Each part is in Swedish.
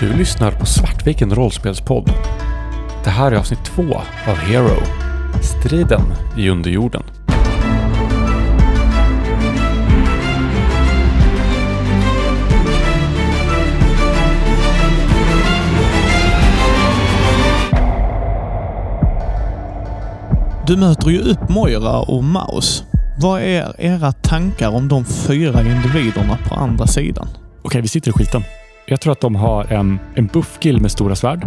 Du lyssnar på Svartviken rollspelspodd. Det här är avsnitt två av Hero. Striden i underjorden. Du möter ju upp Moira och Maus. Vad är era tankar om de fyra individerna på andra sidan? Okej, vi sitter i skiten. Jag tror att de har en, en buffkill med stora svärd.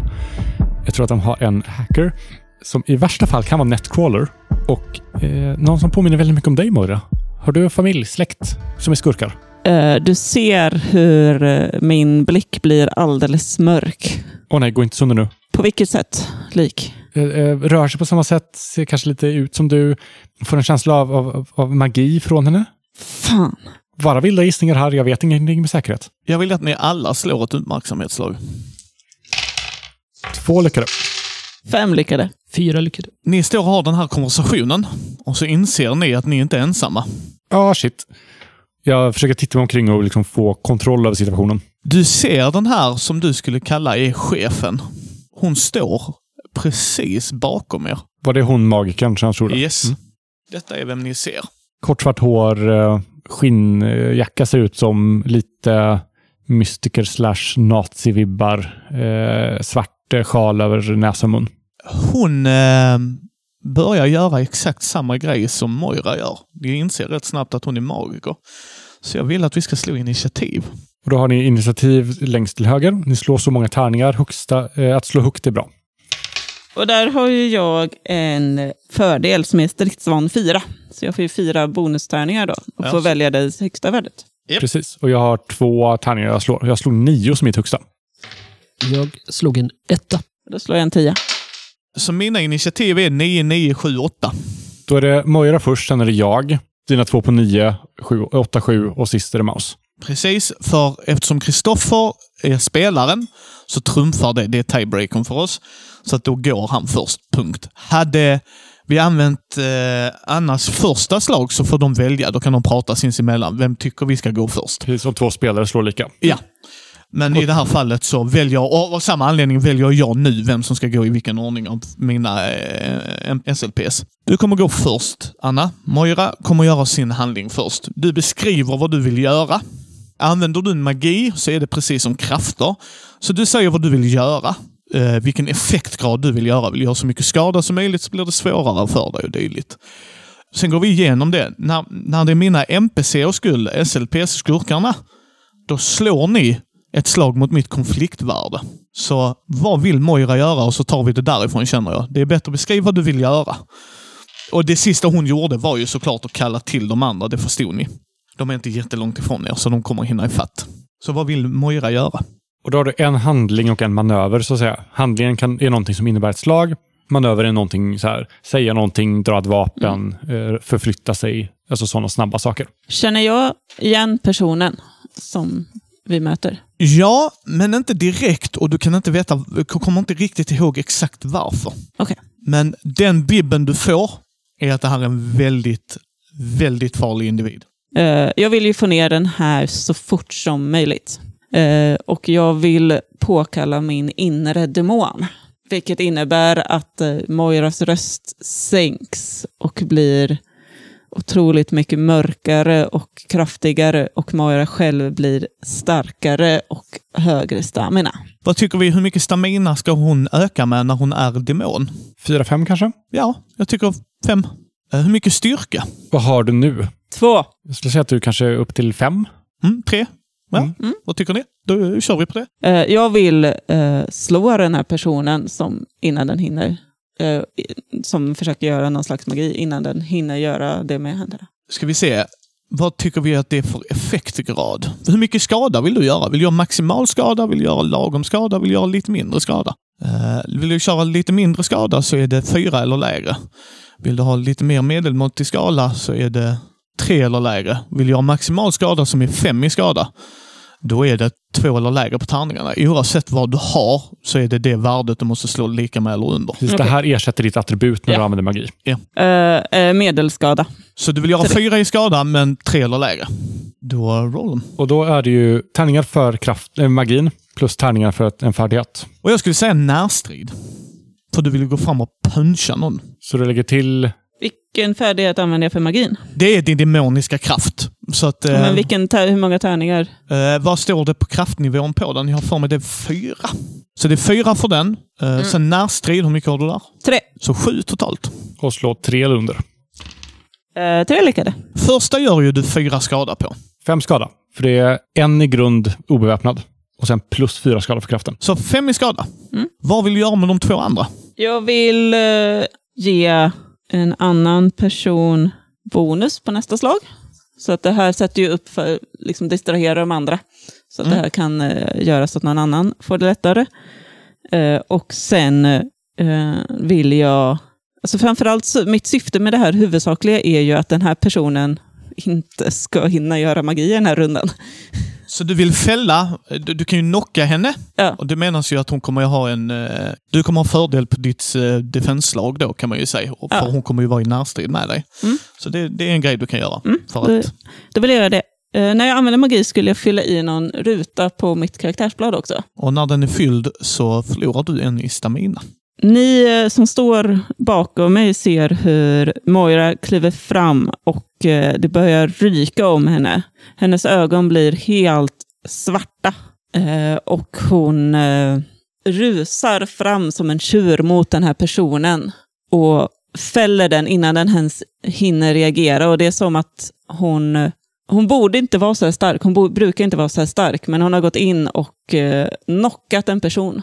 Jag tror att de har en hacker som i värsta fall kan vara netcrawler och eh, någon som påminner väldigt mycket om dig Moira. Har du en familj, släkt som är skurkar? Eh, Du ser hur eh, min blick blir alldeles mörk. Åh nej, gå inte sönder nu. På vilket sätt lik? Eh, rör sig på samma sätt, ser kanske lite ut som du. Får en känsla av, av, av magi från henne. Fan. Bara vilda gissningar här, jag vet ingenting med säkerhet. Jag vill att ni alla slår ett uppmärksamhetslag. Två lyckade. Fem lyckade. Fyra lyckade. Ni står och har den här konversationen och så inser ni att ni inte är ensamma. Ja, shit. Jag försöker titta mig omkring och liksom få kontroll över situationen. Du ser den här som du skulle kalla är chefen. Hon står precis bakom er. Var det hon magikern som jag trodde? Yes. Detta är vem ni ser. Kort svart hår, eh, skinnjacka ser ut som lite mystiker slash nazi-vibbar. Eh, svart eh, sjal över näsa och mun. Hon eh, börjar göra exakt samma grej som Moira gör. Ni inser rätt snabbt att hon är magiker. Så jag vill att vi ska slå initiativ. Och då har ni initiativ längst till höger. Ni slår så många tärningar. Högsta, eh, att slå högt är bra. Och där har ju jag en fördel som är stridsvan 4. Så jag får ju fyra bonustärningar då och Ja, får så- välja det högsta värdet. Japp. Precis. Och jag har två tärningar jag slår. Jag slog nio som mitt högsta. Jag slog en etta. Då slår jag en 10. Så mina initiativ är 9, 9, 7, 8. Då är det Moira först, sen är det jag. Dina två på nio, sju, åtta, sju och sist är det Maus. Precis, för eftersom Kristoffer är spelaren så trumfar det. Det är tiebreakern för oss. Så att då går han först. Punkt. Hade vi använt eh, Annas första slag så får de välja. Då kan de prata sinsemellan. Vem tycker vi ska gå först? Precis som två spelare slår lika. Ja. Men i det här fallet så väljer, och av samma anledning väljer jag nu vem som ska gå i vilken ordning av mina eh, SLPs. Du kommer gå först, Anna. Moira kommer göra sin handling först. Du beskriver vad du vill göra. Använder du en magi så är det precis som krafter. Så du säger vad du vill göra. Eh, vilken effektgrad du vill göra. Vill du göra så mycket skada som möjligt så blir det svårare för dig och dylikt. Sen går vi igenom det. När, när det är mina NPC och skuld, SLPs, skurkarna, då slår ni ett slag mot mitt konfliktvärde. Så vad vill Moira göra och så tar vi det därifrån känner jag. Det är bättre att beskriva vad du vill göra. Och det sista hon gjorde var ju såklart att kalla till de andra, det förstod ni. De är inte jättelångt ifrån er, så de kommer hinna ifatt. Så vad vill Moira göra? Och då har du en handling och en manöver, så att säga. Handlingen kan, är någonting som innebär ett slag. Manöver är någonting så här, säga någonting, dra ett vapen, eh, förflytta sig. Alltså sådana snabba saker. Känner jag igen personen som vi möter? Ja, men inte direkt och du kan inte veta, kommer inte riktigt ihåg exakt varför. Okej. Men den bibben du får är att det här är en väldigt, väldigt farlig individ. Eh, jag vill ju få ner den här så fort som möjligt. Eh, och jag vill påkalla min inre demon. Vilket innebär att eh, Moiras röst sänks och blir otroligt mycket mörkare och kraftigare och Moira själv blir starkare och högre stamina. Vad tycker vi, hur mycket stamina ska hon öka med när hon är demon? Fyra, fem kanske? Ja, jag tycker fem. Eh, Hur mycket styrka? Vad har du nu? Två. Jag skulle säga att du kanske är upp till fem. Mm, tre? Ja, Mm. vad tycker ni? Då kör vi på det. Eh, jag vill eh, slå den här personen som innan den hinner, eh, som försöker göra någon slags magi innan den hinner göra det med händerna. Ska vi se. Vad tycker vi att det är för effektgrad? Hur mycket skada vill du göra? Vill du göra maximal skada? Vill du göra lagom skada? Vill du göra lite mindre skada? Vill du köra lite mindre skada så är det fyra eller lägre. Vill du ha lite mer medelmåttig skala så är det tre eller lägre. Vill du ha maximal skada som är fem i skada, då är det två eller lägre på tärningarna. Oavsett vad du har så är det det värdet du måste slå lika med eller under. Precis, Det här ersätter ditt attribut när Ja. du använder magi. Eh, eh, medelskada. Så du vill göra Tre. fyra i skada, men tre eller lägre. Då roll dem. Och då är det ju tärningar för kraft, äh, magin plus tärningar för ett, en färdighet. Och jag skulle säga närstrid. För du vill ju gå fram och puncha någon. Så du lägger till... Vilken färdighet använder jag för magin? Det är din demoniska kraft. Så att, eh, Men vilken tär- hur många tärningar? eh, vad står det på kraftnivån på den? Jag har för mig det är fyra. Så det är fyra för den. Eh, Sen närstrid, hur mycket har du där? Tre. Så sju totalt. Och slå tre eller under. Eh, tre lyckade. Första gör ju du fyra skada på. Fem skada. För det är en i grund obeväpnad. Och sen plus fyra skada för kraften. Så fem i skada. Mm. Vad vill du göra med de två andra? Jag vill eh, ge en annan person bonus på nästa slag. Så att det här sätter ju upp för liksom distrahera de andra. Så att Mm. det här kan eh, göra så att någon annan får det lättare. Eh, och sen eh, vill jag... Alltså framförallt, så, mitt syfte med det här huvudsakliga är ju att den här personen inte ska hinna göra magi i den här rundan. Så du vill fälla, du, du kan ju knocka henne. Ja. Och det menas ju att hon kommer ha en... eh, Du kommer ha fördel på ditt uh, defenslag då kan man ju säga. Och För Ja. hon kommer ju vara i närstrid med dig. Mm. Så det, det är en grej du kan göra. Mm, För att, Då vill jag göra det. Eh, när jag använder magi skulle jag fylla i någon ruta på mitt karaktärsblad också. och när den är fylld så förlorar du en i stamina. Ni eh, som står bakom mig ser hur Moira kliver fram och eh, det börjar ryka om henne. Hennes ögon blir helt svarta eh, och hon rusar fram som en tjur mot den här personen och fäller den innan den ens hinner reagera. Och det är som att hon, hon borde inte vara så här stark. Hon brukar inte vara så här stark, men hon har gått in och knockat en person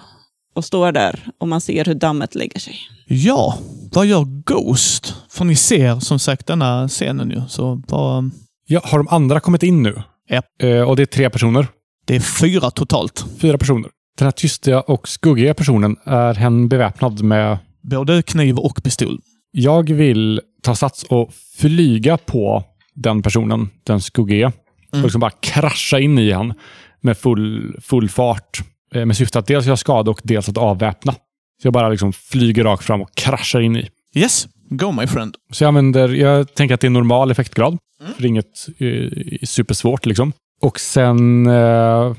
och står där och man ser hur dammet lägger sig. Ja, vad gör Ghost? För ni ser som sagt denna scenen ju. Så vad, Ja, har de andra kommit in nu? Ja. Eh, och det är tre personer. det är fyra totalt. Fyra personer. Den här tysta och skuggiga personen, är hen beväpnad med... Både kniv och pistol. Jag vill ta sats och flyga på den personen, den skuggiga. Och Mm. liksom bara krascha in i han med full, full fart. Eh, med syfte att dels göra skada och dels att avväpna. Så jag bara liksom flyger rakt fram och kraschar in i. Yes, go my friend. Så jag använder, jag tänker att det är normal effektgrad. Mm. För inget eh, supersvårt liksom. Och sen eh,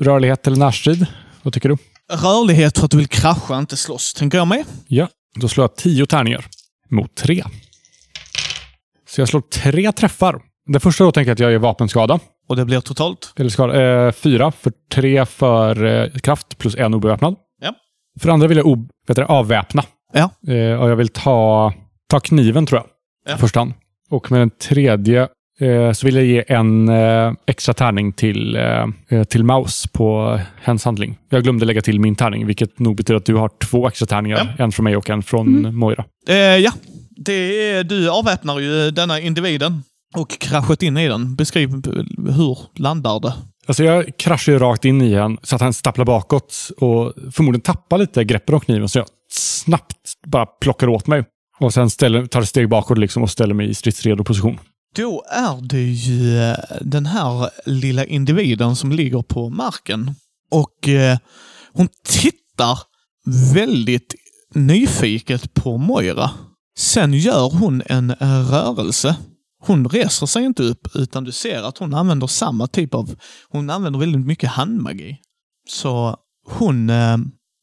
rörlighet eller närstrid. Vad tycker du? Rörlighet för att du vill krascha, inte slåss. Tänker jag med. Ja, då slår jag tio tärningar mot tre. Så jag slår tre träffar. Det första då tänker jag att jag gör vapenskada. Och det blir totalt. Eller skada, eh, fyra för tre för eh, kraft plus en obeväpnad. Ja. För andra vill jag ob, vet du, avväpna. Ja. Eh, och jag vill ta, ta kniven tror jag. Ja. I första hand. Och med den tredje eh, så vill jag ge en eh, extra tärning till, eh, till Maus på hens handling. Jag glömde lägga till min tärning, vilket nog betyder att du har två extra tärningar. En från mig och en från Moira. Eh, ja, det är, du avväpnar ju denna individen och kraschat in i den. Beskriv hur landar det? Alltså jag kraschar ju rakt in i han så att han stapplar bakåt och förmodligen tappar lite greppet om kniven så jag snabbt bara plockar åt mig. Och sen ställer, tar ett steg bakåt liksom och ställer mig i stridsredo position. Då är det ju eh, den här lilla individen som ligger på marken. Och eh, hon tittar väldigt nyfiket på Moira. Sen gör hon en rörelse. Hon reser sig inte upp, utan du ser att hon använder samma typ av... Hon använder väldigt mycket handmagi. Så hon eh,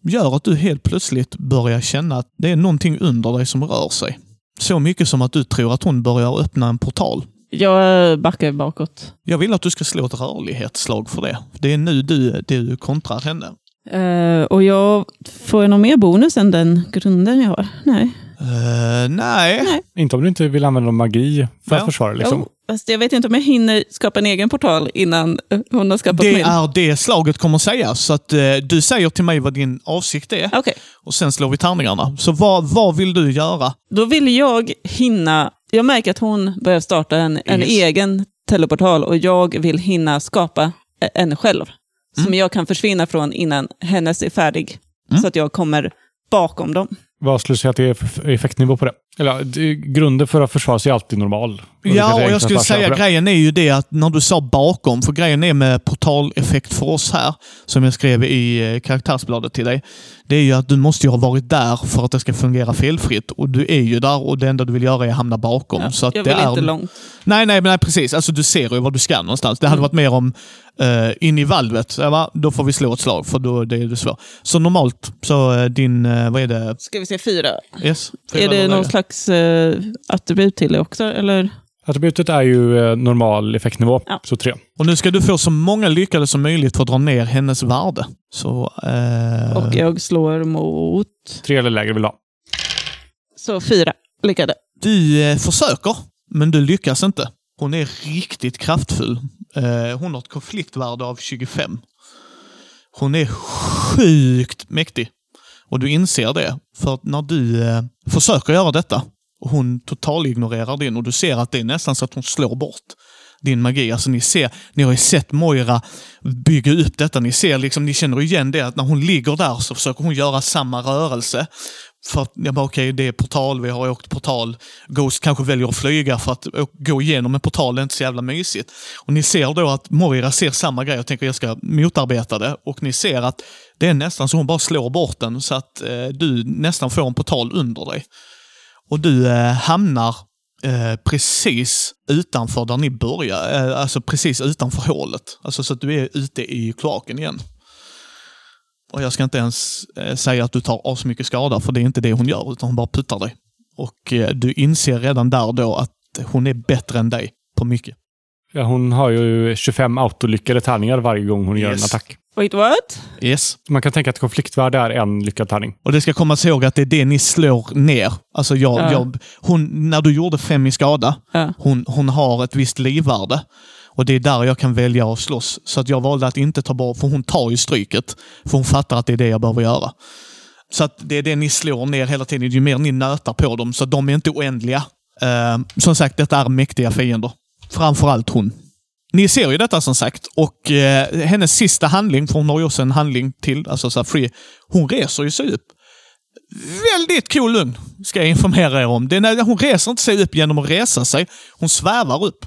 gör att du helt plötsligt börjar känna att det är någonting under dig som rör sig. Så mycket som att du tror att hon börjar öppna en portal. Jag backar bakåt. Jag vill att du ska slå ett rörlighetsslag för det. Det är nu du, du kontrar henne. Eh, och jag får jag någon mer bonus än den grunden jag har? Nej. Eh, nej. Inte om du inte vill använda magi för att Ja. försvara liksom. Jo, fast jag vet inte om jag hinner skapa en egen portal innan eh, hon har skapat Det min. är det slaget kommer sägas. Så att eh, du säger till mig vad din avsikt är Okej, och sen slår vi tärningarna. Så vad, vad vill du göra? då vill jag hinna... Jag märker att hon börjar starta en, en Yes. egen teleportal och jag vill hinna skapa en själv. Som jag kan försvinna från innan hennes är färdig. Mm. Så att jag kommer bakom dem. Vad skulle du säga att det är för effektnivå på det? Eller det- grunden för att försvara sig är alltid normal. Och det Ja, och jag skulle säga det. grejen är ju det att när du sa bakom, för grejen är med portaleffekt för oss här, som jag skrev i eh, karaktärsbladet till dig, det är ju att du måste ju ha varit där för att det ska fungera felfritt. Och du är ju där och det enda du vill göra är att hamna bakom. Ja, så att jag det vill är... inte långt. Nej, nej, nej, precis. Alltså du ser ju var du ska någonstans. Det hade Mm. varit mer om uh, in i valvet, va? då får vi slå ett slag för då det är det svårt. Så normalt, så eh, din, eh, vad är det? Ska vi se, fyra. Yes? Är det någon slags uh, attribut till det också? Eller? Attributet är ju eh, normal effektnivå, Ja. så tre. Och nu ska du få så många lyckade som möjligt för att dra ner hennes värde. Så... eh, Och jag slår mot... Tre eller lägre vill du ha. Så fyra lyckade. Du eh, försöker, men du lyckas inte. Hon är riktigt kraftfull. Eh, hon har ett konfliktvärde av 25. Hon är sjukt mäktig. Och du inser det. För att när du eh, försöker göra detta och hon totalignorerar din och du ser att det är nästan så att hon slår bort din magi. Alltså ni ser, ni har ju sett Moira bygga upp detta. Ni ser liksom, ni känner igen det att när hon ligger där så försöker hon göra samma rörelse. För att jag bara, okej, det är portal, vi har åkt portal. Ghost kanske väljer att flyga för att gå igenom en portal det är inte så jävla mysigt. Och ni ser då att Moira ser samma grej och tänker jag ska motarbeta det. Och ni ser att det är nästan så hon bara slår bort den så att eh, du nästan får en portal under dig. Och du eh, hamnar eh, precis utanför där ni börjar, eh, alltså precis utanför hålet. Alltså så att du är ute i kloaken igen. Och jag ska inte ens eh, säga att du tar av så mycket skada, för det är inte det hon gör, utan hon bara puttar dig. Och eh, du inser redan där då att hon är bättre än dig på mycket. Ja, hon har ju 25 autolyckade tärningar varje gång hon gör en Yes. attack. Wait, what? Yes. Man kan tänka att konfliktvärde är en lyckad tärning. Och det ska komma ihåg att det är det ni slår ner. Alltså jag, Ja. jag, hon, när du gjorde fem i skada, Ja. hon, hon har ett visst livvärde. Och det är där jag kan välja att slåss. Så att jag valde att inte ta bort, för hon tar ju stryket. För hon fattar att det är det jag behöver göra. Så att det är det ni slår ner hela tiden. Ju mer ni nötar på dem, så de är inte oändliga. Eh, som sagt, detta är mäktiga fiender. Framförallt hon. Ni ser ju detta som sagt och eh, hennes sista handling, för hon har ju också en handling till, alltså så här free, hon reser ju sig upp. Väldigt cool lugn, ska jag informera er om. Det är när, hon reser inte sig upp genom att resa sig, hon svävar upp.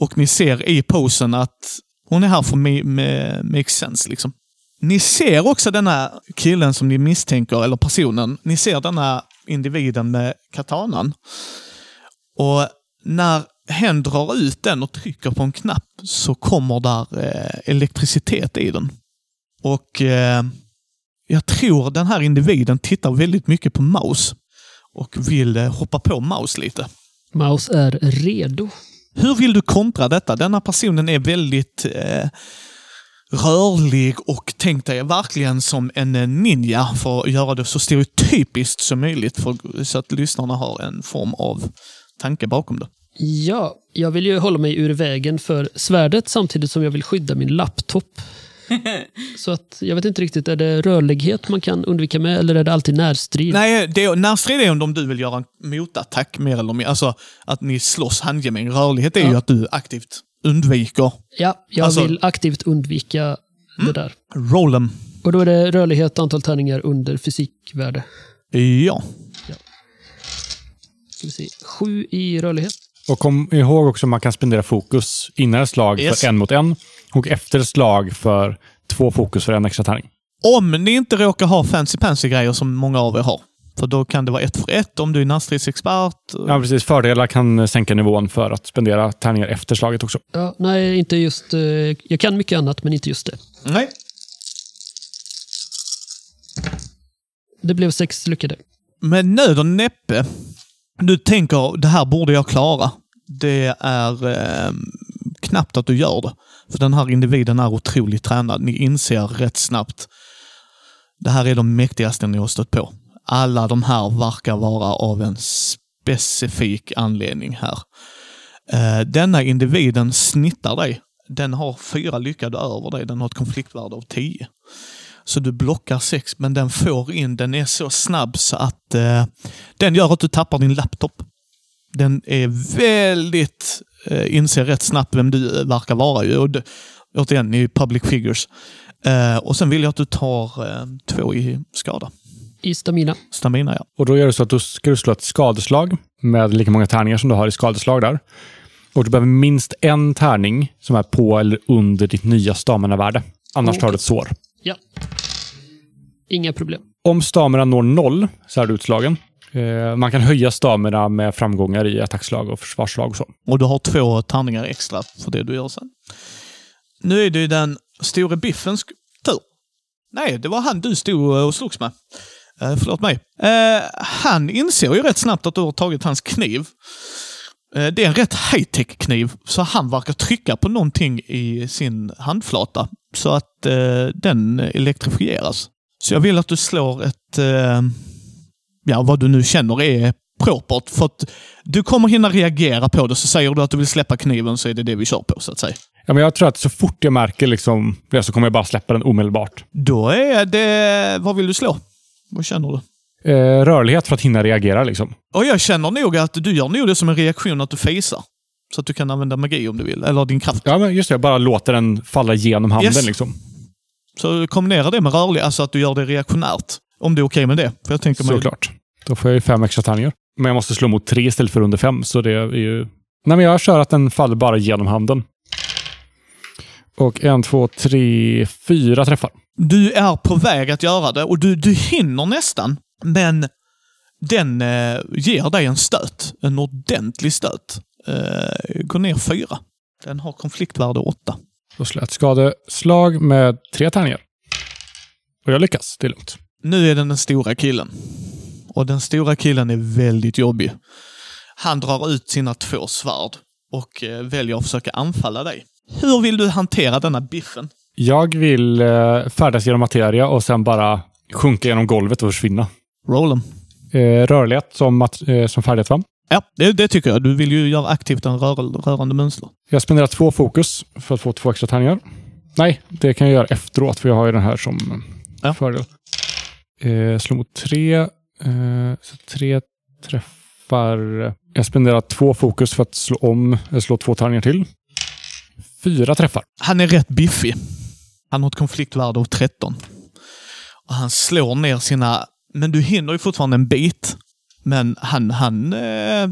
Och ni ser i posen att hon är här för att me, make sense. Liksom. Ni ser också denna killen som ni misstänker, eller personen. Ni ser denna individen med katanan. Och när hen drar ut den och trycker på en knapp så kommer där eh, elektricitet i den. Och eh, jag tror den här individen tittar väldigt mycket på Maus och vill eh, hoppa på Maus lite. Maus är redo. Hur vill du kontra detta? Denna personen är väldigt eh, rörlig och tänk dig verkligen som en eh, ninja för att göra det så stereotypiskt som möjligt för, så att lyssnarna har en form av tanke bakom det. Ja, jag vill ju hålla mig ur vägen för svärdet samtidigt som jag vill skydda min laptop. Så att jag vet inte riktigt, är det rörlighet man kan undvika med eller är det alltid närstrid? Nej, det är, närstrid är om du vill göra en motattack mer eller mindre. Alltså att ni slåss handgemäng. Rörlighet är ju Ja. att du aktivt undviker. Ja, jag Alltså- vill aktivt undvika det där. Roll 'em. Och då är det rörlighet, antal tärningar under fysikvärde. Ja. Ska vi se. Sju i rörlighet. Och kom ihåg också att man kan spendera fokus innan ett slag Yes. för en mot en och efter ett slag för två fokus för en extra tärning. Om ni inte råkar ha fancy pansy grejer som många av er har. För då kan det vara ett för ett om du är närstridsexpert. Ja, precis. Fördelar kan sänka nivån för att spendera tärningar efter slaget också. Ja, nej, inte just... eh, Jag kan mycket annat, men inte just det. Nej. Det blev sex lyckade. Med nöd och näppe. Du tänker, det här borde jag klara. Det är eh, knappt att du gör det. För den här individen är otroligt tränad. Ni inser rätt snabbt. Det här är de mäktigaste ni har stött på. Alla de här verkar vara av en specifik anledning här. Eh, denna individen snittar dig. Den har fyra lyckade över dig. Den har ett konfliktvärde av tio. Så du blockar sex, men den får in, den är så snabb så att eh, den gör att du tappar din laptop. Den är väldigt, eh, inser rätt snabbt vem du eh, verkar vara ju. Och det, återigen, ni är public figures. Eh, och sen vill jag att du tar eh, två i skada. i stamina. Stamina, ja. Och då gör det så att du ska du slå ett skadeslag med lika många tärningar som du har i skadeslag där. Och du behöver minst en tärning som är på eller under ditt nya stamina-värde. Annars tar du ett sår. Ja. Inga problem. Om stamina når noll så är du utslagen. Eh, man kan höja stamina med framgångar i attackslag och försvarsslag och så. Och du har två tärningar extra för det du gör sen. Nu är det ju den store Biffens tur. Nej, det var han du stod och slogs med. Eh, förlåt mig. Eh, han inser ju rätt snabbt att du har tagit hans kniv. Eh, det är en rätt high-tech kniv, så han verkar trycka på någonting i sin handflata så att eh, den elektrifieras. Så jag vill att du slår ett, eh, ja vad du nu känner är propert. För att du kommer hinna reagera på det, så säger du att du vill släppa kniven så är det det vi kör på så att säga. Ja, men jag tror att så fort jag märker liksom det så kommer jag bara släppa den omedelbart. Då är det, vad vill du slå? Vad känner du? Eh, rörlighet för att hinna reagera liksom. Och jag känner nog att du gör nog det som en reaktion att du fejsar. Så att du kan använda magi om du vill, eller din kraft. Ja, men just det. Jag bara låter den falla genom handen Yes. liksom. Så kombinera det med rörlig, alltså att du gör det reaktionärt. Om du är okej med det. För jag tänker mig... Såklart. Då får jag ju fem extra tärningar. Men jag måste slå mot tre istället för under fem, så det är ju... Nej, men jag kör att den faller bara genom handen. Och en, två, tre, fyra träffar. Du är på väg att göra det och du, du hinner nästan, men den eh, ger dig en stöt. En ordentlig stöt. Eh, går ner fyra. Den har konfliktvärde åtta. Då slår jag ett skadeslag med tre tärningar. Och jag lyckas. Det är lugnt. Nu är den den stora killen. Och den stora killen är väldigt jobbig. Han drar ut sina två svärd och eh, väljer att försöka anfalla dig. Hur vill du hantera denna biffen? Jag vill eh, färdas genom materia och sen bara sjunka genom golvet och försvinna. Rollen. Eh, rörlighet som, mat- eh, som färdighet va? Ja, det, det tycker jag. Du vill ju göra aktivt en rör, rörande mönster. Jag spenderar två fokus för att få två extra tärningar. Nej, det kan jag göra efteråt för jag har ju den här som Ja. fördel. Eh, slå mot tre. Eh, så tre träffar. Jag spenderar två fokus för att slå om, eller slå två tärningar till. Fyra träffar. Han är rätt biffig. Han har ett konfliktvärde av 13. Och han slår ner sina... Men du hinner ju fortfarande en bit. Men han, han eh,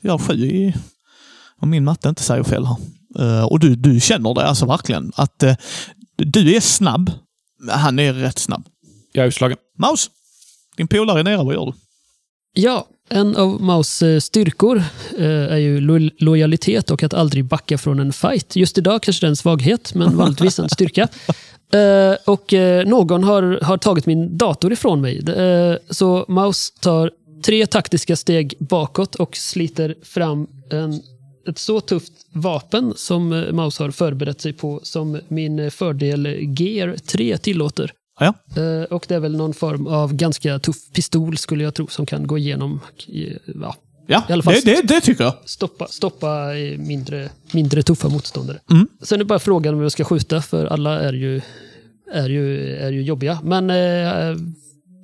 gör sju i... Om min matte inte säger fel här. Eh, och du, du känner det alltså verkligen. Att eh, du är snabb. Han är rätt snabb. Jag är utslagen. Maus! Din polare är nere, vad gör du? Ja, en av Maus eh, styrkor eh, är ju lo lojalitet och att aldrig backa från en fight. Just idag kanske det är en svaghet, men vanligtvis en styrka. Eh, och eh, någon har, har tagit min dator ifrån mig. Eh, så Maus tar tre taktiska steg bakåt och sliter fram en, ett så tufft vapen som eh, Maus har förberett sig på som min fördel Gear 3 tillåter. Ja, Eh, och det är väl någon form av ganska tuff pistol skulle jag tro som kan gå igenom, eh, ja, ja I alla fall- det, det, det tycker jag. stoppa, stoppa mindre, mindre tuffa motståndare. Mm. Sen är bara frågan om jag ska skjuta, för alla är ju, är ju, är ju jobbiga. Men eh,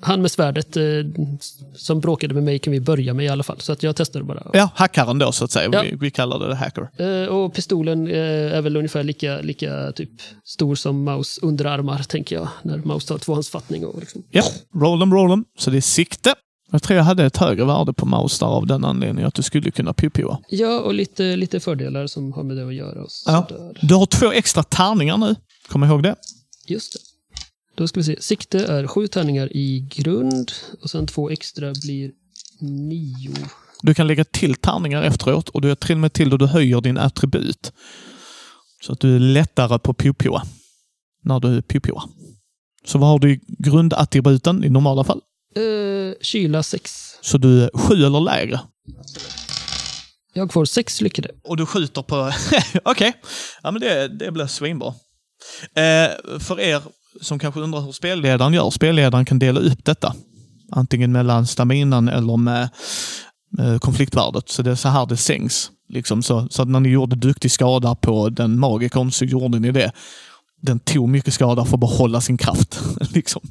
han med svärdet eh, som bråkade med mig kan vi börja med i alla fall. Så att jag testar bara. Ja, hackaren då så att säga. Ja. Vi, vi kallar det hacker. Eh, och pistolen eh, är väl ungefär lika, lika typ stor som Maus underarmar, tänker jag. När Maus tar tvåhandsfattning. Och liksom. Ja, roll them, roll them. Så det är sikte. Jag tror jag hade ett högre värde på mouse där av den anledningen att du skulle kunna pio Ja, och lite, lite fördelar som har med det att göra. Och Ja. Du har två extra tärningar nu. Kom ihåg det. Just det. Då ska vi se. Sikte är sju tärningar i grund och sen två extra blir nio. Du kan lägga till tärningar efteråt och du har till och med till då du höjer din attribut. Så att du är lättare på pio när du pio Så vad har du i grundattributen i normala fall? Eh, kyla sex. Så du är sju eller lägre. Jag får sex lyckade. Och du skjuter på... Okej, ja men det, det blir svinbra. Eh, för er som kanske undrar hur spelledaren gör, spelledaren kan dela upp detta. Antingen mellan staminan eller med med konfliktvärdet. Så det är så här det sänks. Liksom så, så att när ni gjorde duktig skada på den magikern så gjorde ni det. Den tog mycket skada för att behålla sin kraft. liksom.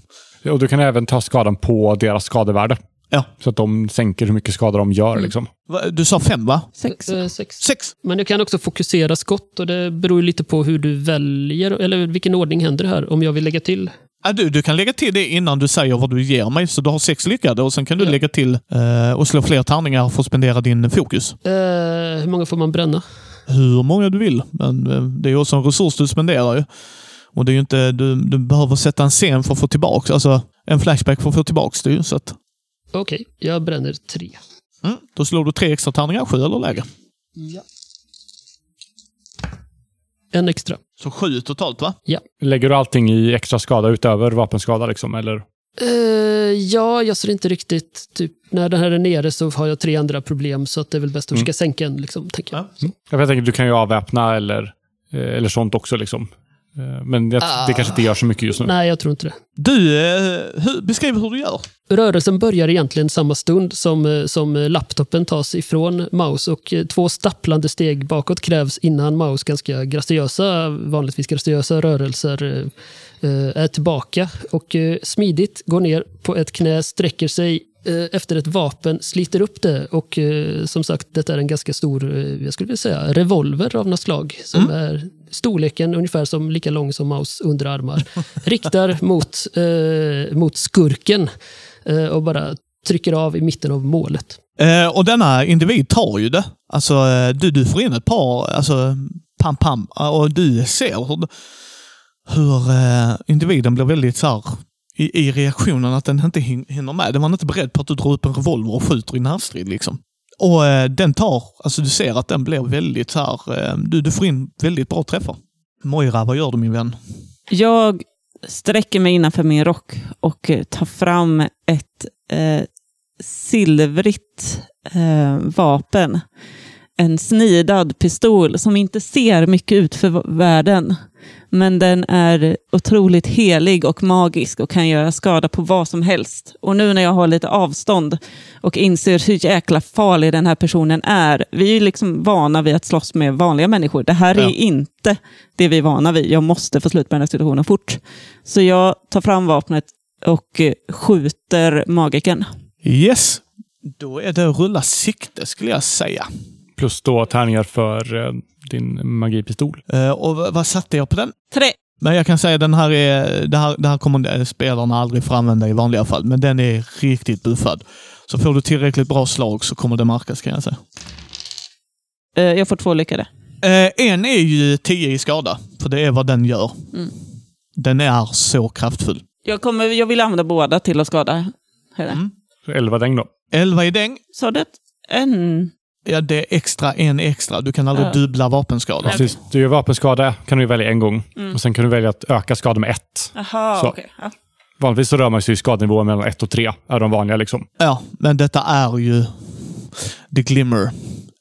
Och du kan även ta skadan på deras skadevärde. Ja. Så att de sänker hur mycket skada de gör. Liksom. Va- Du sa fem va? Sex. Eh, sex. Sex? Men du kan också fokusera skott och det beror lite på hur du väljer, eller vilken ordning händer det här. Om jag vill lägga till Ja, du, du kan lägga till det innan du säger vad du ger mig, så du har sex lyckade och sen kan du Ja. lägga till eh, och slå fler tärningar för att spendera din fokus. Eh, hur många får man bränna? Hur många du vill, men eh, det är ju också en resurs du spenderar ju. Och det är ju inte, du, du behöver sätta en scen för att få tillbaka, alltså en flashback för att få tillbaka det ju. Så att, Okej, jag bränner tre. mm, då slår du tre extra tärningar, sju eller lägre. Ja. En extra. Så sju totalt va? Lägger du allting i extra skada utöver vapenskada liksom? Eller? Eh, ja, jag ser inte riktigt... Typ, när den här är nere så har jag tre andra problem, så att det är väl bäst att försöka sänka en. Liksom, tänker jag. Ja. Jag tänker, du kan ju avväpna eller, eh, eller sånt också. Liksom. Eh, Men jag, det kanske inte gör så mycket just nu. Nej, jag tror inte det. Du, eh, hur, beskriv hur du gör. Rörelsen börjar egentligen samma stund som, eh, som laptopen tas ifrån Maus och två stapplande steg bakåt krävs innan Maus ganska graciösa, vanligtvis graciösa rörelser är tillbaka och smidigt går ner på ett knä, sträcker sig efter ett vapen, sliter upp det och eh, som sagt, detta är en ganska stor, eh, jag skulle vilja säga, revolver av något slag som är storleken ungefär som lika lång som Maus underarmar. Riktar mot, eh, mot skurken eh, och bara trycker av i mitten av målet. Eh, och denna individ tar ju det. Alltså, eh, du, du får in ett par, alltså, pam pam, och du ser hur, hur eh, individen blir väldigt så här, i, i reaktionen att den inte hinner med. Den var inte beredd på att du drar upp en revolver och skjuter i närstrid. Liksom. Och eh, den tar, alltså du ser att den blir väldigt så här, eh, du, du får in väldigt bra träffar. Moira, vad gör du min vän? Jag sträcker mig innanför min rock och eh, tar fram ett eh, silvrigt eh, vapen. En snidad pistol som inte ser mycket ut för världen. Men den är otroligt helig och magisk och kan göra skada på vad som helst. Och nu när jag har lite avstånd och inser hur jäkla farlig den här personen är. Vi är liksom vana vid att slåss med vanliga människor. Det här är Ja. inte det vi är vana vid. Jag måste få slut på den här situationen fort. Så jag tar fram vapnet och eh, skjuter magiken. Yes, då är det rulla sikte skulle jag säga. Plus då tärningar för eh, din magipistol. Eh, och vad satte jag på den? Tre. Men jag kan säga den här är, det här, det här kommer spelarna aldrig få använda i vanliga fall, men den är riktigt buffad. Så får du tillräckligt bra slag så kommer det märkas kan jag säga. Eh, Jag får två lyckade. Eh, en är ju 10 i skada, för det är vad den gör. Mm. Den är så kraftfull. Jag, kommer, jag vill använda båda till att skada henne. Mm. Så 11 däng då. 11 i däng. Sa du? En? Ja, det är extra, en extra. Du kan aldrig Ja. dubbla vapenskada. Precis. Du gör vapenskada kan du välja en gång. Mm. Och Sen kan du välja att öka skadan med ett. Jaha, Så. okej. Ja. Vanligtvis så rör man sig i skadenivåer mellan ett och tre. är de vanliga. liksom. Ja, men detta är ju The Glimmer.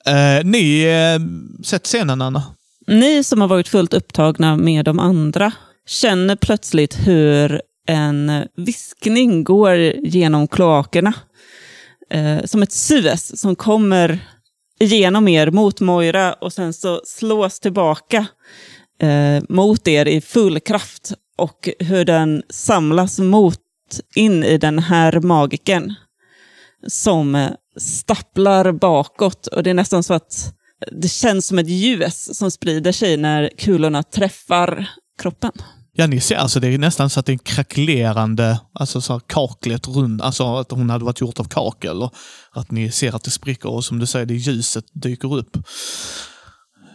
Eh, ni, eh, sett scenen Anna? Ni som har varit fullt upptagna med de andra känner plötsligt hur en viskning går genom kloakerna. Eh, som ett sus som kommer igenom er mot Moira och sen så slås tillbaka eh, mot er i full kraft. Och hur den samlas mot in i den här magiken som eh, stapplar bakåt. Och det är nästan så att det känns som ett ljus som sprider sig när kulorna träffar kroppen. Ja, ni ser, alltså det är nästan så att det är en kracklerande, alltså så här kaklet runt, alltså att hon hade varit gjort av kakel. Och att ni ser att det spricker och som du säger, det ljuset dyker upp.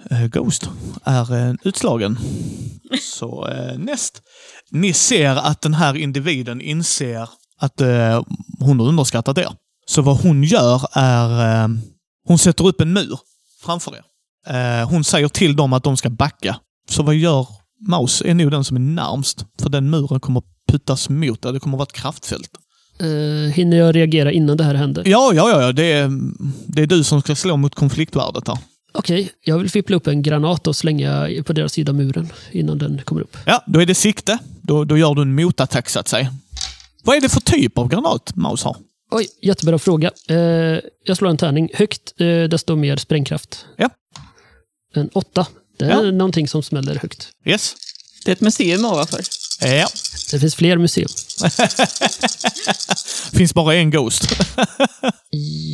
Eh, Ghost är eh, utslagen. Så eh, näst. Ni ser att den här individen inser att eh, hon har underskattat er. Så vad hon gör är, eh, hon sätter upp en mur framför er. Eh, hon säger till dem att de ska backa. Så vad gör Maus är nog den som är närmst. För den muren kommer puttas mot där. Det kommer vara ett kraftfält. Eh, hinner jag reagera innan det här händer? Ja, ja, ja. Det, är, det är du som ska slå mot konfliktvärdet här. Okej, jag vill fippla upp en granat och slänga på deras sida av muren innan den kommer upp. Ja, då är det sikte. Då, då gör du en motattack så att säga. Vad är det för typ av granat Maus har? Oj, jättebra fråga. Eh, jag slår en tärning. Högt, eh, desto mer sprängkraft. Ja. En åtta. Det är Ja. någonting som smäller högt. Yes. Det är ett museum ovanför. Ja. Det finns fler museum. Finns bara en Ghost.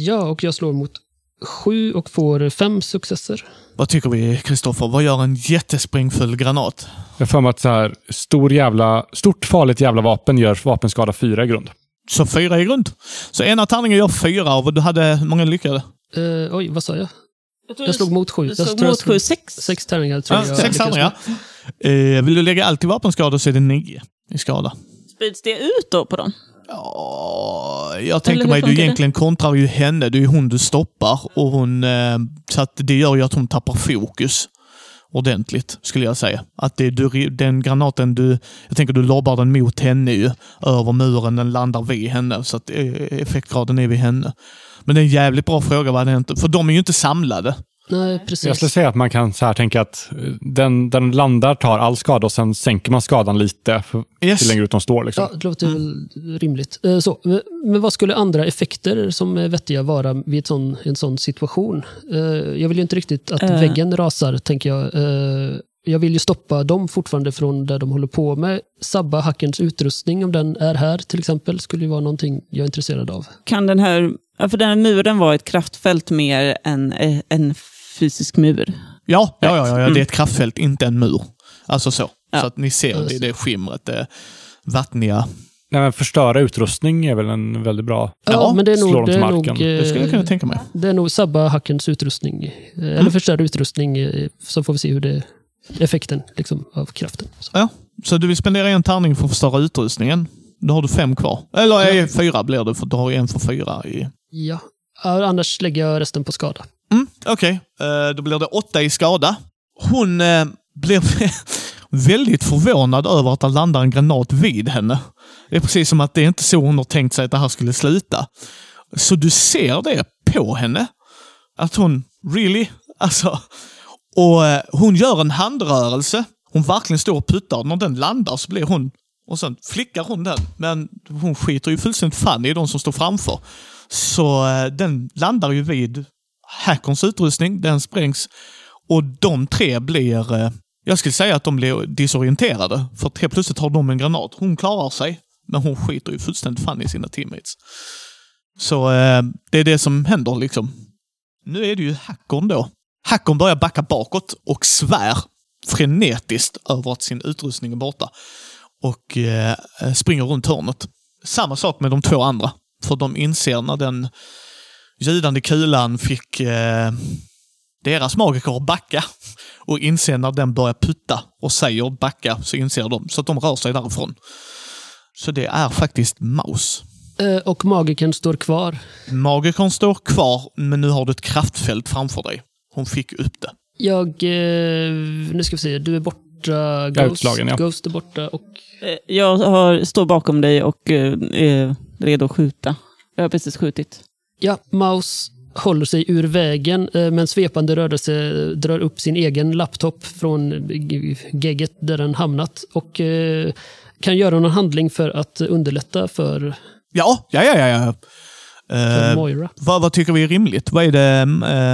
Ja, och jag slår mot sju och får fem successer. Vad tycker vi, Kristoffer? Vad gör en jättesprängfull granat? Jag för mig att så här, stor jävla, stort farligt jävla vapen gör vapenskada fyra i grund. Så fyra i grund. Så ena tärningen gör fyra och du hade hur många lyckade? Eh, oj, vad sa jag? Jag, slog mot sju. Jag slog mot sju, sex. Sex tärningar tror Ja, jag. sex tärningar. Eh, vill du lägga allt i vapenskada så är det nio i skada. Sprids det ut då på dem? Ja, jag tänker mig, du funkar det? egentligen kontrar ju henne. Det är ju hon du stoppar. Och hon, eh, så att det gör ju att hon tappar fokus ordentligt, skulle jag säga. Att det du, den granaten du... Jag tänker du lobbar den mot henne ju. Över muren, den landar vid henne. Så att eh, effektgraden är vid henne. Men det är en jävligt bra fråga, vad det inte... För de är ju inte samlade. Nej, Jag precis. skulle säga att man kan så här tänka att eh, den, den landar tar all skada och sen sänker man skadan lite för, Yes. ju längre ut de står. Liksom. Ja, det låter väl rimligt. Eh, Så, men- men vad skulle andra effekter som är vettiga vara vid ett sån, en sån situation? Eh, Jag vill ju inte riktigt att Eh. väggen rasar, tänker jag. Jag vill ju stoppa dem fortfarande från där de håller på med. Sabba hackerns utrustning, om den är här till exempel, skulle ju vara någonting jag är intresserad av. Kan den här, ja, för den här muren vara ett kraftfält mer än eh, en fysisk mur? Ja, ja, ja, ja, Mm. det är ett kraftfält, inte en mur. Alltså så. Ja. Så att ni ser det, det skimret, det vattniga. Nej, men förstöra utrustning är väl en väldigt bra... Ja, Ja, men det är slå nog, dem det till är nog. Det skulle jag kunna eh, tänka mig. det är nog sabba hackerns utrustning. eh, Eller förstöra utrustning, så får vi se hur det effekten liksom, av kraften. Så. Ja, så du vill spendera en tärning för att förstöra utrustningen. Då har du fem kvar. Eller eh, fyra blir det, för du har en för fyra i... Ja. Ja, Annars lägger jag resten på skada. Mm, Okej, Eh, då blir det åtta i skada. Hon eh, blir väldigt förvånad över att det landar en granat vid henne. Det är precis som att det är inte så hon har tänkt sig att det här skulle sluta. Så du ser det på henne. Att hon, really? Alltså. Och eh, hon gör en handrörelse. Hon verkligen står och puttar. När den landar så blir hon... Och sen flickar hon den. Men hon skiter ju fullständigt fan i de som står framför. Så eh, den landar ju vid hackerns utrustning. Den sprängs. Och de tre blir... Eh, jag skulle säga att de blir disorienterade. För att helt plötsligt har de en granat. Hon klarar sig. Men hon skiter ju fullständigt fan i sina teammates. Så eh, det är det som händer liksom. Nu är det ju hackern då. Hackern börjar backa bakåt och svär frenetiskt över att sin utrustning är borta. Och eh, springer runt hörnet. Samma sak med de två andra. För de inser när den ljudande kulan fick eh, deras magiker att backa och inser när den börjar putta och säger backa så inser de. Så att de rör sig därifrån. Så det är faktiskt Maus. Eh, Och magiken står kvar. Magikern står kvar, men nu har du ett kraftfält framför dig. Hon fick upp det. Jag... Eh, nu ska vi se, du är borta. Ghost, utslagen, ja. Ghost är borta och... Eh, Jag har, står bakom dig och eh, är redo att skjuta. Jag har precis skjutit. Ja, Maus håller sig ur vägen eh, med en svepande rörelse drar upp sin egen laptop från gegget där den hamnat och eh, kan göra någon handling för att underlätta för, Ja, ja, ja, ja. Eh, vad, vad tycker vi är rimligt? Vad är det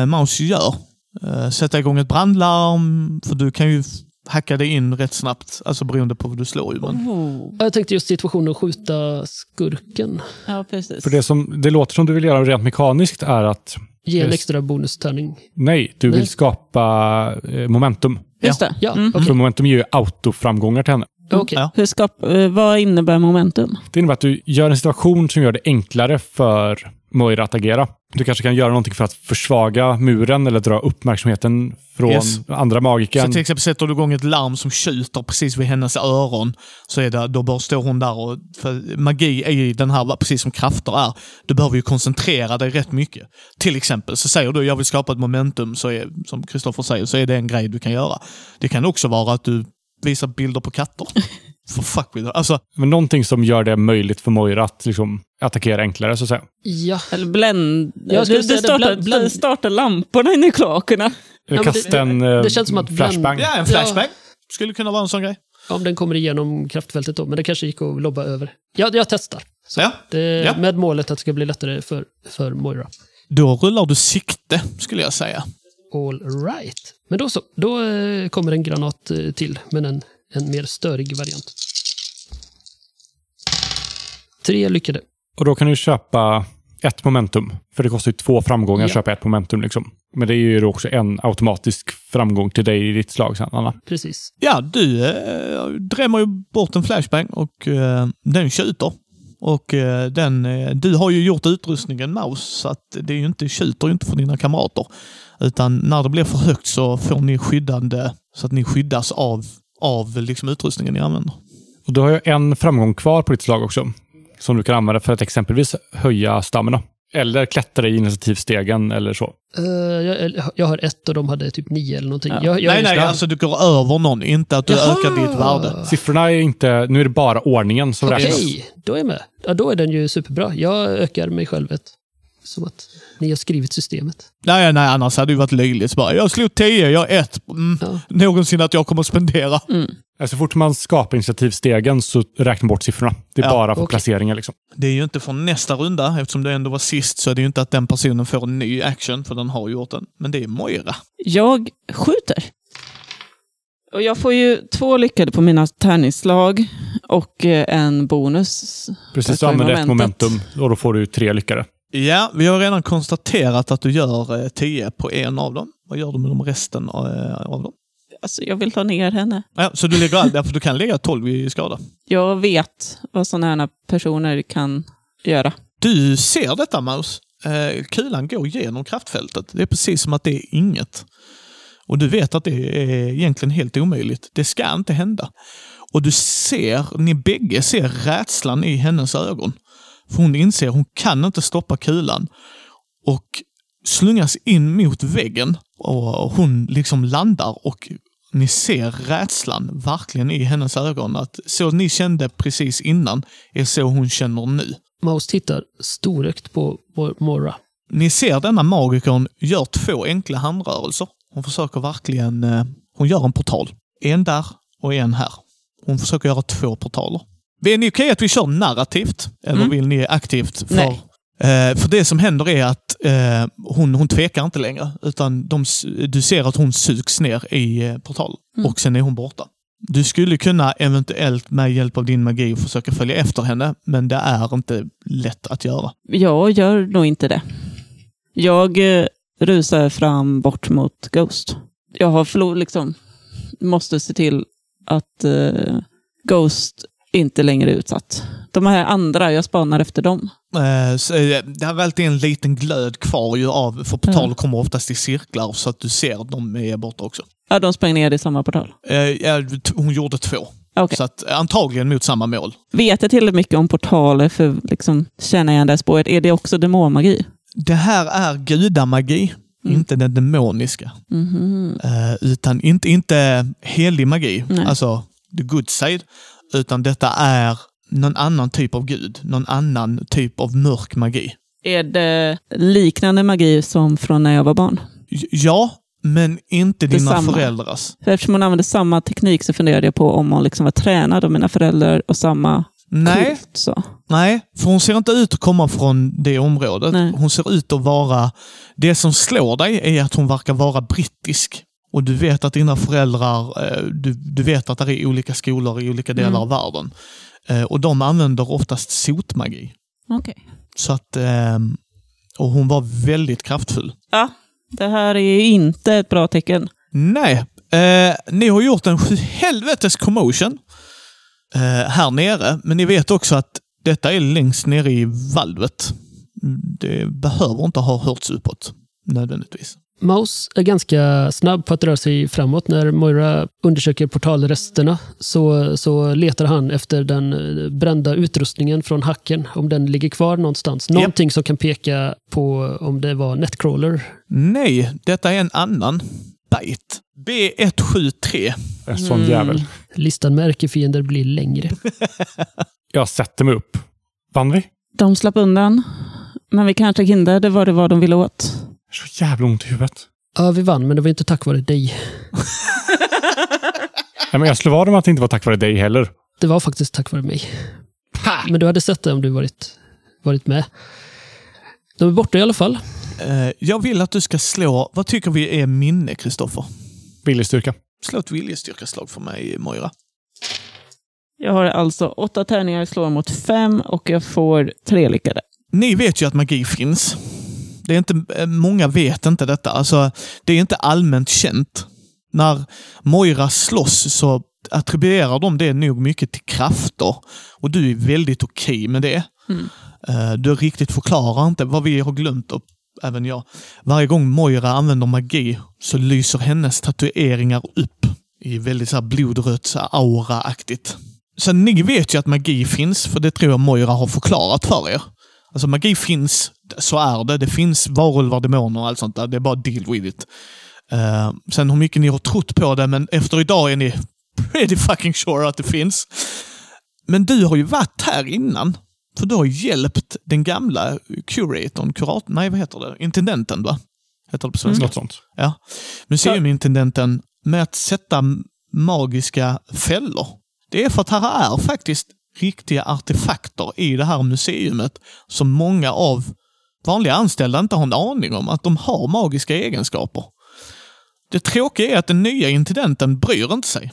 uh, Maus gör? Eh, sätta igång ett brandlarm? För du kan ju hacka dig in rätt snabbt, alltså beroende på vad du slår ju. Men... Oh. Jag tänkte just situationen att skjuta skurken. Ja, precis. För det som det låter som du vill göra rent mekaniskt är att Ge en extra bonustärning. nej, du vill Nej. skapa eh, momentum. Just det. Ja, Mm. För momentum ger ju autoframgångar till henne. Okej. Ja. Hur skap, eh, vad innebär momentum? Det innebär att du gör en situation som gör det enklare för Moira att agera. Du kanske kan göra någonting för att försvaga muren eller dra uppmärksamheten från Yes. andra Så magiken. till exempel sätter du igång ett larm som tjuter precis vid hennes öron, så är det, då bara står hon där och... För magi är ju den här, precis som krafter är, du behöver ju koncentrera dig rätt mycket. Till exempel så säger du jag vill skapa ett momentum, så är, som Kristoffer säger, så är det en grej du kan göra. Det kan också vara att du visar bilder på katter. For fuck with it. Alltså, Men någonting som gör det möjligt för Moira att liksom, attackera enklare, så att säga. Ja, Eller bländ... Jag skulle du, säga du det, startar, bländ- bländ- du startar lamporna inne i kloakerna. Eller men kasta det- en det eh, känns som att flashbang. ja, en flashbang. Skulle kunna vara en sån grej. om den kommer igenom kraftfältet då, men det kanske gick att lobba över. Ja, jag testar. Så Ja. det, Ja. Med målet att det ska bli lättare för, för Moira. Då rullar du sikte, skulle jag säga. All right. Men då så. Då eh, kommer en granat eh, till, men en, en mer störig variant. Tre lyckade. Och då kan du köpa ett momentum. För det kostar ju två framgångar att Ja. köpa ett momentum. Liksom. Men det är ju också en automatisk framgång till dig i ditt slag sen, Anna. Precis. Ja, du eh, drämmer ju bort en flashbang och eh, den skjuter. Och eh, den, eh, du har ju gjort utrustningen mouse, så att det är ju inte, skjuter ju inte för dina kamrater. Utan när det blir för högt så får ni skyddande, så att ni skyddas av, av liksom utrustningen ni använder. Och du har ju en framgång kvar på ditt slag också. Som du kan använda för att exempelvis höja stammarna. Eller klättra i initiativstegen eller så. Eh, jag, jag har ett och de hade typ nio eller någonting. Ja. Jag, jag nej, nej, alltså du går över någon, inte att du Jaha! ökar ditt värde. Siffrorna är inte... Nu är det bara ordningen som Okej, räknas. då är jag med. Ja, då är den ju superbra. Jag ökar mig själv ett. Som att ni har skrivit systemet. Nej, nej, annars hade det varit löjligt. Bara, jag slog 10, jag har ett. Mm, Ja. Någonsin att jag kommer att spendera. Så fort man skapar initiativstegen så räknar bort siffrorna. Det är Ja, bara för okej. placeringen. Liksom. Det är ju inte från nästa runda, eftersom det ändå var sist, så är det ju inte att den personen får en ny action, för den har gjort den. Men det är Moira. Jag skjuter. Och jag får ju två lyckade på mina tärningsslag och eh, en bonus. Precis, för använder ett momentum och då får du tre lyckade. Ja, vi har redan konstaterat att du gör eh, 10 på en av dem. Vad gör du med de resten eh, av dem? Alltså, jag vill ta ner henne. Ja, så du lägger allt, för du kan lägga 12 i skada. Jag vet vad sådana här personer kan göra. Du ser detta, Maus. Eh, kulan går genom kraftfältet. Det är precis som att det är inget. Och du vet att det är egentligen helt omöjligt. Det ska inte hända. Och du ser, ni bägge ser rädslan i hennes ögon. För hon inser hon kan inte stoppa kulan. Och slungas in mot väggen. Och hon liksom landar och ni ser rädslan verkligen i hennes ögon. Att så ni kände precis innan är så hon känner nu. Maus tittar storögt på Mor- Mora. Ni ser denna magikern gör två enkla handrörelser. Hon försöker verkligen... Eh, hon gör en portal. En där och en här. Hon försöker göra två portaler. Är ni okej att vi kör narrativt? Eller Mm. vill ni aktivt? För, Nej. Eh, för det som händer är att eh, hon, hon tvekar inte längre. Utan de, du ser att hon sugs ner i eh, portalen. Mm. Och sen är hon borta. Du skulle kunna eventuellt med hjälp av din magi försöka följa efter henne. Men det är inte lätt att göra. Jag gör nog inte det. Jag eh, rusar fram bort mot Ghost. Jag har förlorat, liksom, måste se till att eh, Ghost inte längre utsatt. De här andra, jag spanar efter dem. Eh, så, eh, Det har alltid en liten glöd kvar ju av, för portaler kommer oftast i cirklar så att du ser att de är borta också. Ja, de sprang ner i samma portal. Eh, ja, Hon gjorde två. Okej. Så att, antagligen mot samma mål. Vet jag tillräckligt mycket om portaler för att liksom, känna igen det här spåret? Är det också demonmagi? Det här är gudamagi, Mm. inte den demoniska. Mhm. Eh, utan inte, inte helig magi, Nej. alltså the good side. Utan detta är någon annan typ av gud. Någon annan typ av mörk magi. Är det liknande magi som från när jag var barn? Ja, men inte dina Detsamma. föräldrars. För eftersom hon använde samma teknik så funderade jag på om hon liksom var tränad av mina föräldrar och samma Nej, kult. Så. Nej, för hon ser inte ut att komma från det området. Nej. Hon ser ut att vara... Det som slår dig är att hon verkar vara brittisk. Och du vet att dina föräldrar, eh, du, du vet att det är olika skolor i olika delar Mm. av världen. Eh, Och de använder oftast sotmagi. Okej. Så att... ehm, Och hon var väldigt kraftfull. Ja, det här är inte ett bra tecken. Nej, eh, ni har gjort en helvetes commotion eh, här nere, men ni vet också att detta är längst nere i valvet. Det behöver inte ha hörts uppåt, nödvändigtvis. Maus är ganska snabb på att röra sig framåt. När Moira undersöker portalresterna så, så letar han efter den brända utrustningen från hacken, om den ligger kvar någonstans. Någonting som kan peka på om det var Netcrawler. Nej, detta är en annan bite. B173. En sån Mm. jävel. Listan med ärkefiender blir längre. Jag sätter mig upp. Vann vi? De slapp undan, men vi kanske hindrade vad det var de ville åt. Så jävla ont i huvudet. Ja, vi vann, men det var inte tack vare dig. Nej, men jag slår vad om att det inte var tack vare dig heller. Det var faktiskt tack vare mig. Men du hade sett det om du varit, varit med. De är borta i alla fall. Eh, jag vill att du ska slå, vad tycker vi är minne, Kristoffer? Viljestyrka. Slå ett viljestyrkaslag för mig, Moira. Jag har alltså åtta tärningar, slår mot fem och jag får tre lyckade. ni vet ju att magi finns. Det är inte, eh, många vet inte detta. Alltså, det är inte allmänt känt. När Moira slåss så attribuerar de det nog mycket till krafter. Och du är väldigt okej okay med det. Mm. Eh, Du riktigt förklarar inte vad vi har glömt, och även jag. Varje gång Moira använder magi så lyser hennes tatueringar upp i väldigt så här blodrött, aura-aktigt. Så ni vet ju att magi finns, för det tror jag Moira har förklarat för er. Alltså magi finns, så är det. Det finns varulvar, demoner och allt sånt där. Det är bara deal with it. Eh, sen hur mycket ni har trott på det, men efter idag är ni pretty fucking sure att det finns. Men du har ju varit här innan. För du har hjälpt den gamla curatorn, kurat, nej vad heter det, intendenten va? Heter det på svenska? Något sånt. Ja. Museumintendenten med att sätta magiska fällor. Det är för att här är faktiskt riktiga artefakter i det här museumet som många av vanliga anställda inte har en aning om att de har magiska egenskaper. Det tråkiga är att den nya intendenten bryr inte sig.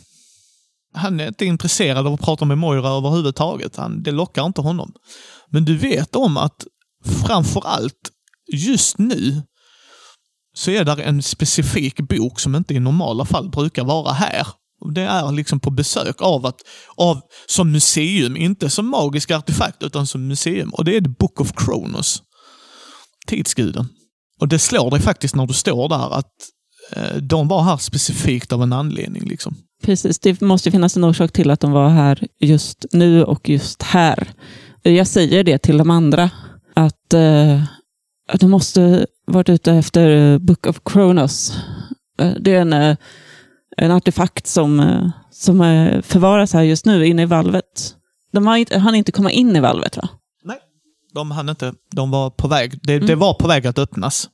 Han är inte intresserad av att prata med Moira överhuvudtaget. Han, det lockar inte honom. Men du vet om att framför allt just nu så är där en specifik bok som inte i normala fall brukar vara här. Det är liksom på besök av att, av, som museum, inte som magisk artefakt utan som museum. Och det är The Book of Kronos. Tidsguden. Och det slår dig faktiskt när du står där att eh, de var här specifikt av en anledning. Liksom. Precis, det måste finnas en orsak till att de var här just nu och just här. Jag säger det till de andra, att, eh, att de måste varit ute efter eh, Book of Kronos. Eh, det är en, eh, en artefakt som, som förvaras här just nu inne i valvet. De har inte, han inte komma in i valvet va? De hann inte. De var på väg. Det, det Mm. var på väg att öppnas.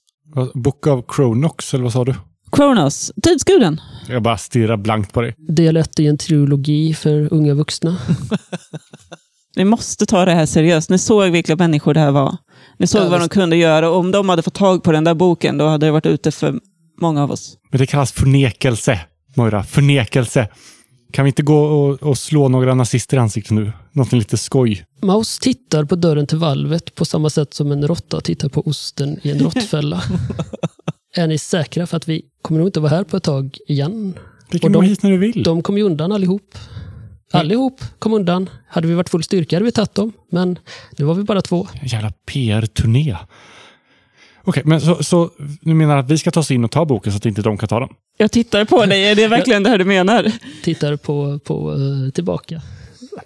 Book of Kronox, eller vad sa du? Kronos, tidsguden. Jag bara stirrar blankt på dig. Del 1 i en trilogi för unga vuxna. Ni måste ta det här seriöst. Ni såg vilka människor det här var. Ni såg Ja, vad de kunde göra. Och om de hade fått tag på den där boken, då hade det varit ute för många av oss. Men det kallas förnekelse, Moira. Förnekelse. Kan vi inte gå och, och slå några nazister i ansiktet nu? Något lite skoj. Maus tittar på dörren till valvet på samma sätt som en råtta tittar på osten i en råttfälla. är ni säkra för att vi kommer nog inte vara här på ett tag igen? Vi kan Och de- hit när du vill. De kom ju undan allihop. Allihop kom undan. Hade vi varit full styrka hade vi tagit dem. Men nu var vi bara två. En jävla PR-turné. Okej, men så, så du menar att vi ska ta oss in och ta boken så att inte de kan ta den? Jag tittar på dig. Är det verkligen det här du menar? Tittar på, på eh, tillbaka.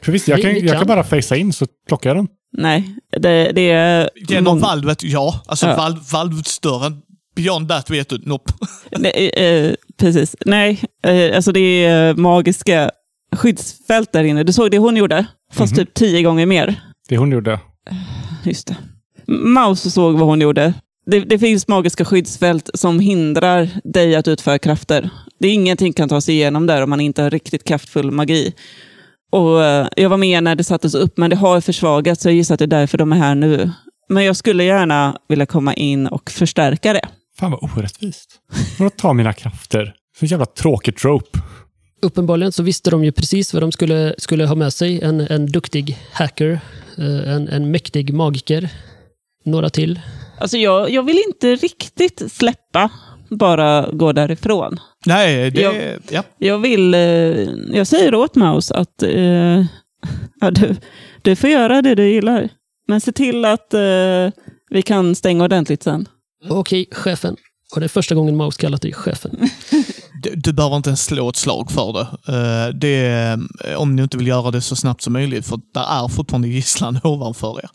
För visst, jag Vi- kan, vi jag kan kan. bara facea in så plockar jag den. Nej, det, det är... Genom mång- valvet, ja. Alltså Ja. valv, valvdörren. Beyond that vet du, nope. Nej, eh, precis. Nej, eh, alltså det är eh, magiska skyddsfält där inne. Du såg det hon gjorde, fast Mhm. typ tio gånger mer. Det hon gjorde. Just det. Maus såg vad hon gjorde. Det, det finns magiska skyddsfält som hindrar dig att utföra krafter. Det är ingenting kan ta sig igenom där om man inte har riktigt kraftfull magi. Och eh, Jag var med när det sattes upp, men det har försvagats, så jag gissar att det är därför de är här nu. Men jag skulle gärna vilja komma in och förstärka det. Fan vad orättvist. Vadå ta mina krafter? Så jävla tråkigt trope. Uppenbarligen så visste de ju precis vad de skulle, skulle ha med sig. En, en duktig hacker, eh, en, en mäktig magiker, några till. Alltså jag, jag vill inte riktigt släppa, bara gå därifrån. Nej, det... Ja. Ja. Jag vill, eh, jag säger åt Maus att eh, ja, du, du får göra det du gillar. Men se till att eh, vi kan stänga ordentligt sen. Okej, chefen. Och det är första gången Maus kallat dig chefen. Du, du behöver inte ens slå ett slag för det. Eh, det. Om ni inte vill göra det så snabbt som möjligt, för där är fortfarande gisslan ovanför er.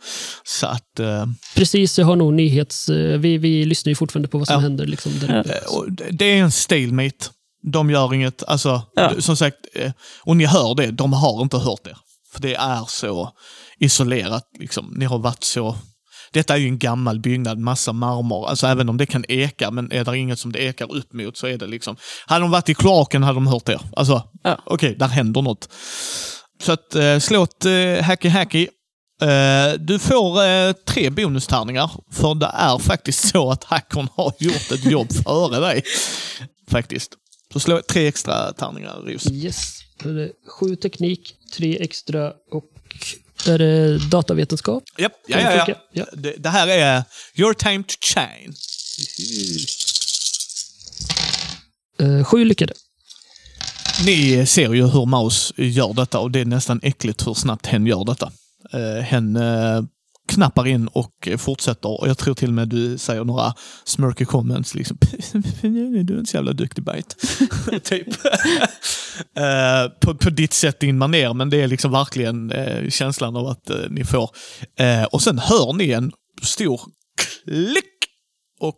Så att... eh, Precis, jag har nog nyhets... eh, Vi, vi lyssnar ju fortfarande på vad som Ja. händer. Liksom, där Ja. uppe. Och det- Det är en stalemate. De gör inget, alltså, Ja. som sagt, och ni hör det, de har inte hört det. För det är så isolerat, liksom. Ni har varit så... Detta är ju en gammal byggnad, massa marmor. Alltså även om det kan eka, men är det inget som det ekar upp mot så är det liksom... Hade de varit i kloaken hade de hört er. Alltså, Ja. okej, där händer något. Så att eh, slå ett eh, hacky hacky. Eh, du får eh, tre bonustärningar, för det är faktiskt så att hackern har gjort ett jobb före dig. Faktiskt. Så slå tre extra tärningar, Ros. Yes. Det sju teknik, tre extra och Är det datavetenskap? Japp, ja, ja, ja. Ja. Det, det här är Your time to shine. Eh, sju lyckade. Ni ser ju hur Maus gör detta och det är nästan äckligt hur snabbt hen gör detta. Uh, hen eh, knappar in och fortsätter och jag tror till och med du säger några smirky comments. Liksom, du är inte så jävla duktig bite. typ. Eh, på, på ditt sätt, din maner, men det är liksom verkligen eh, känslan av att eh, ni får. Och sen hör ni en stor klick och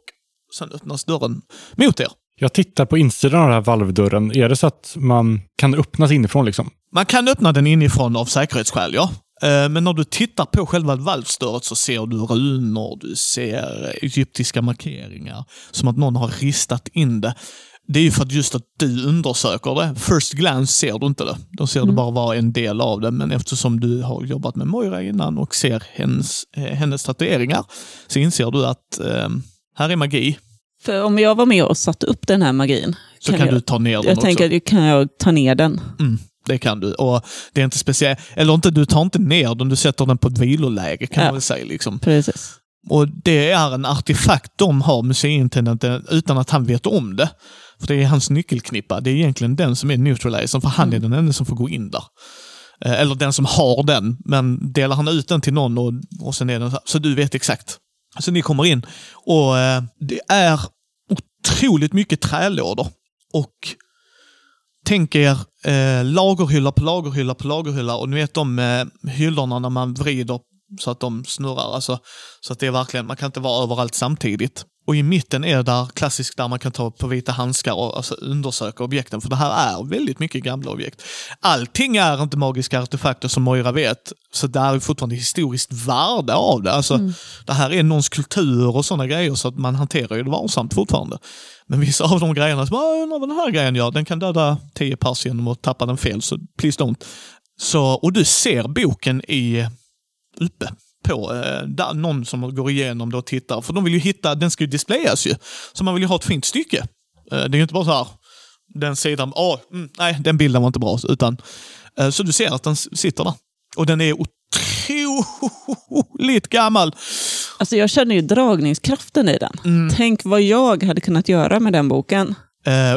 sen öppnas dörren mot er. Jag tittar på insidan av den här valvdörren. Är det så att man kan öppnas inifrån liksom? Man kan öppna den inifrån av säkerhetsskäl, ja. Eh, Men när du tittar på själva valvstöret så ser du runor, du ser egyptiska markeringar. Som att någon har ristat in det. Det är ju för att just att du undersöker det. First glance ser du inte det. Då ser du bara vara en del av det. Men eftersom du har jobbat med Moira innan och ser hennes, eh, hennes tatueringar så inser du att eh, här är magi. För om jag var med och satte upp den här magin, Så kan, jag, du ta ner den jag också. tänker att kan jag ta ner den. Mm, det kan du. Och det är inte speciellt. Eller inte, du tar inte ner den, du sätter den på ett viloläge kan Ja. man väl säga. Liksom. Precis. Och det är en artefakt de har, museiintendenten, utan att han vet om det. För det är hans nyckelknippa. Det är egentligen den som är neutralizern, för han är den enda som får gå in där. Eh, Eller den som har den, men delar han ut den till någon och, och sen är den så, så du vet exakt. Så ni kommer in och eh, det är otroligt mycket trälådor. Och tänk er eh, lagerhylla på lagerhylla på lagerhylla och ni vet de eh, hyllorna när man vrider så att de snurrar. Alltså, så att det är verkligen, man kan inte vara överallt samtidigt. Och i mitten är där klassiskt där man kan ta på vita handskar och alltså, undersöka objekten, för det här är väldigt mycket gamla objekt. Allting är inte magiska artefakter som Moira vet, så det är fortfarande historiskt värde av det. Alltså, Det här är någons kultur och sådana grejer, så att man hanterar ju det varsamt fortfarande. Men vissa av de grejerna, som, "Ah, jag undrar vad den här grejen gör, den kan döda 10 pers genom att tappa den fel, så please don't. Så, och du ser boken i uppe på eh, där, någon som går igenom det och tittar. För de vill ju hitta, den ska ju displayas ju. Så man vill ju ha ett fint stycke. Eh, det är ju inte bara så här, den sidan, åh, mm, nej, den bilden var inte bra. Utan, eh, så du ser att den sitter där. Och den är otroligt gammal. Alltså jag känner ju dragningskraften i den. Mm. Tänk vad jag hade kunnat göra med den boken.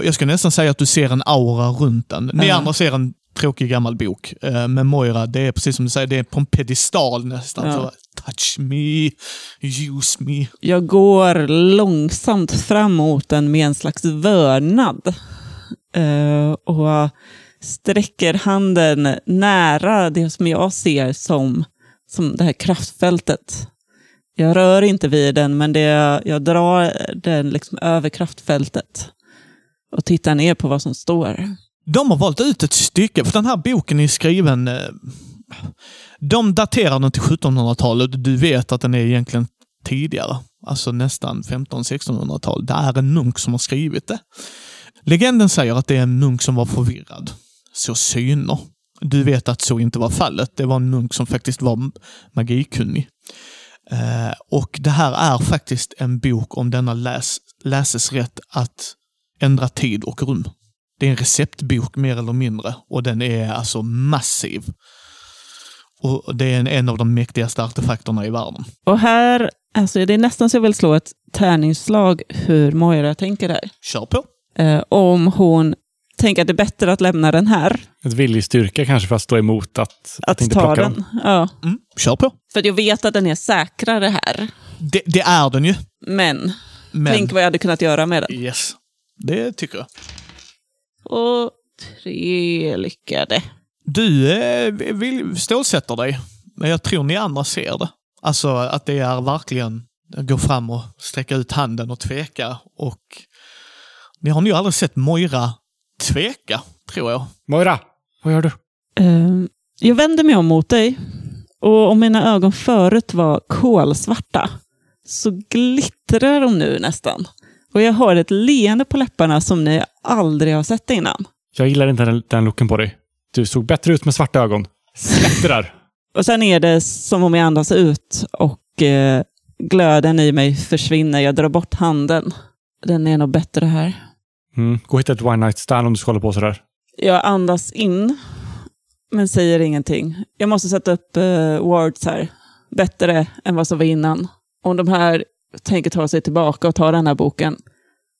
Jag ska nästan säga att du ser en aura runt den. Ni Ja. andra ser en tråkig gammal bok. Eh, men Moira, det är precis som du säger, det är på en pedestal nästan. Ja. Så, touch me, use me. Jag går långsamt fram mot den med en slags vördnad. Eh, och sträcker handen nära det som jag ser som, som det här kraftfältet. Jag rör inte vid den, men det, jag drar den liksom över kraftfältet och tittar ner på vad som står. De har valt ut ett stycke, för den här boken är skriven... Eh, de daterar den till 1700-talet. Du vet att den är egentligen tidigare. Alltså nästan 1500-1600-tal. Det är en munk som har skrivit det. Legenden säger att det är en munk som var förvirrad. Så syner. Du vet att så inte var fallet. Det var en munk som faktiskt var magikunnig. Eh, och det här är faktiskt en bok om denna läs, läses rätt att ändra tid och rum. Det är en receptbok mer eller mindre och den är alltså massiv. Och det är en, en av de mäktigaste artefakterna i världen. Och här, alltså det är nästan så jag vill slå ett tärningsslag hur Moira tänker där. Kör på. Eh, om hon tänker att det är bättre att lämna den här, Ett viljestyrka kanske för att stå emot att, att, inte ta plocka den. dem. Ja. Mm, kör på. För att jag vet att den är säkrare här. Det, det är den ju. Men, Men, tänk vad jag hade kunnat göra med den. yes. Det tycker jag. Och tre lyckade. Du eh, vill, stålsätter dig, men jag tror ni andra ser det. Alltså att det är verkligen att gå fram och sträcka ut handen och tveka. Och ni har nog aldrig sett Moira tveka, tror jag. Moira, vad gör du? Eh, jag vänder mig om mot dig. Och om mina ögon förut var kolsvarta så glittrar de nu nästan. Och jag har ett leende på läpparna som ni aldrig har sett innan. Jag gillar inte den, den looken på dig. Du såg bättre ut med svarta ögon. Släpp det där. Och sen är det som om jag andas ut och eh, glöden i mig försvinner. Jag drar bort handen. Den är nog bättre här. Mm. Gå och hitta ett one night stand om du ska hålla på sådär. Jag andas in men säger ingenting. Jag måste sätta upp uh, wards här. Bättre än vad som var innan. Om de här tänker ta sig tillbaka och ta den här boken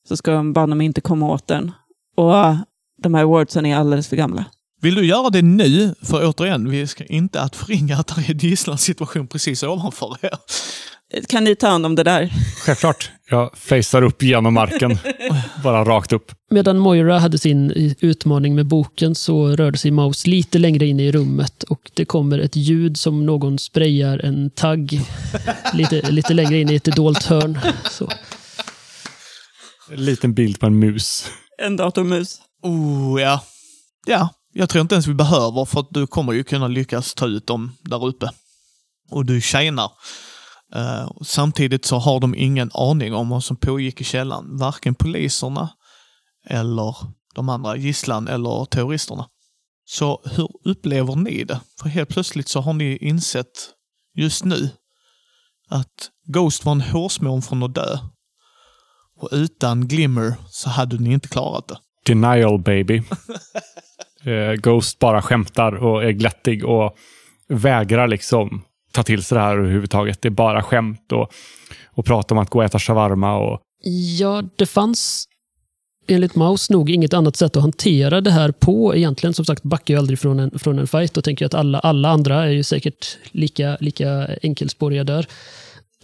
så ska de banne mig inte komma åt den. Och äh, de här wordsen är alldeles för gamla. Vill du göra det nu? För återigen, vi ska inte att förringa att det är en gisslansituation precis ovanför er. Kan ni ta hand om det där? Självklart. Jag facear upp genom marken. bara rakt upp. Medan Moira hade sin utmaning med boken så rörde sig Maus lite längre in i rummet och det kommer ett ljud som någon sprayar en tagg lite, lite längre in i ett dolt hörn. Så. En liten bild på en mus. En datormus. Oh, ja. Ja, jag tror inte ens vi behöver för att du kommer ju kunna lyckas ta ut dem där uppe. Och du tjänar. Uh, samtidigt så har de ingen aning om vad som pågick i källan. Varken poliserna eller de andra gisslan eller terroristerna. Så hur upplever ni det? För helt plötsligt så har ni insett just nu att Ghost var en hårsmån från att dö. Och utan Glimmer så hade ni inte klarat det. Denial baby. Eh, Ghost bara skämtar och är glättig och vägrar liksom ta till sig det här överhuvudtaget. Det är bara skämt och, och prata om att gå och äta shawarma. Och... Ja, det fanns enligt Maus nog inget annat sätt att hantera det här på egentligen. Som sagt, backar ju aldrig från en, från en fight och tänker att alla, alla andra är ju säkert lika, lika enkelspåriga där.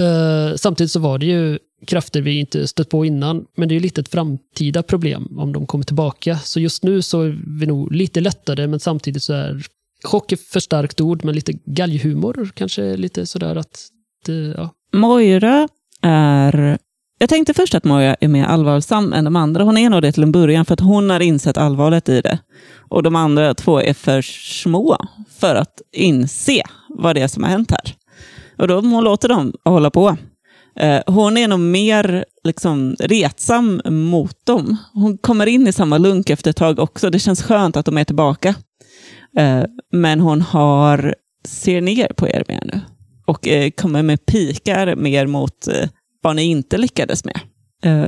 Uh, samtidigt så var det ju krafter vi inte stött på innan, men det är ju lite ett framtida problem om de kommer tillbaka. Så just nu så är vi nog lite lättare, men samtidigt så är chock är för starkt ord, men lite galghumor kanske lite sådär att det, ja. Moira är... Jag tänkte först att Moira är mer allvarsam än de andra. Hon är nog det till en början, för att hon har insett allvaret i det. Och de andra två är för små för att inse vad det är som har hänt här. Och då hon låter dem hålla på. Eh, hon är nog mer liksom, retsam mot dem. Hon kommer in i samma lunk efter ett tag också. Det känns skönt att de är tillbaka. Eh, men hon har, ser ner på er mer nu. Och eh, kommer med pikar mer mot vad ni inte lyckades med.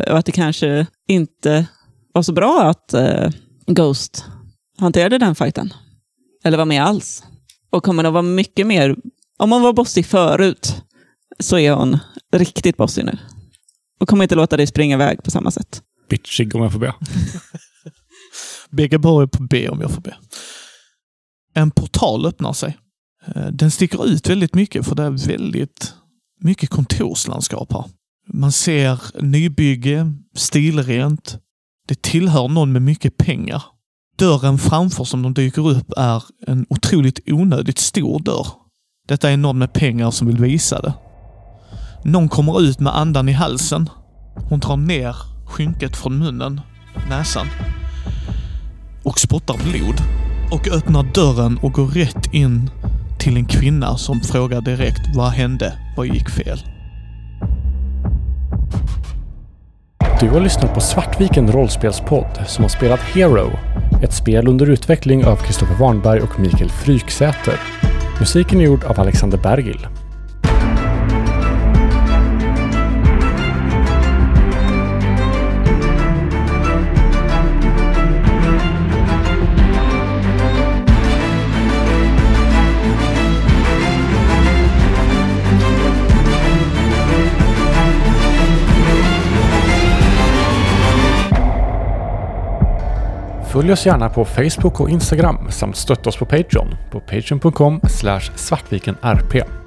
Och att det kanske inte var så bra att Ghost hanterade den fighten. Eller var med alls. Och kommer att vara mycket mer, om hon var bossig förut, så är hon riktigt bossig nu. Och kommer inte låta dig springa iväg på samma sätt. Bitchig om jag får be. Begeborg på B om jag får be. En portal öppnar sig. Eh, den sticker ut väldigt mycket för det är väldigt mycket kontorslandskap här. Man ser nybygge, stilrent. Det tillhör någon med mycket pengar. Dörren framför som de dyker upp är en otroligt onödigt stor dörr. Detta är någon med pengar som vill visa det. Någon kommer ut med andan i halsen. Hon drar ner skynket från munnen, näsan, och spottar blod. Och öppnar dörren och går rätt in till en kvinna som frågar direkt vad hände? Vad gick fel? Du har lyssnat på Svartviken rollspelspodd som har spelat Hero, ett spel under utveckling av Kristoffer Warnberg och Mikael Fryksäter. Musiken är gjord av Alexander Bergil. Följ oss gärna på Facebook och Instagram samt stötta oss på Patreon på patreon.com svartvikenrp.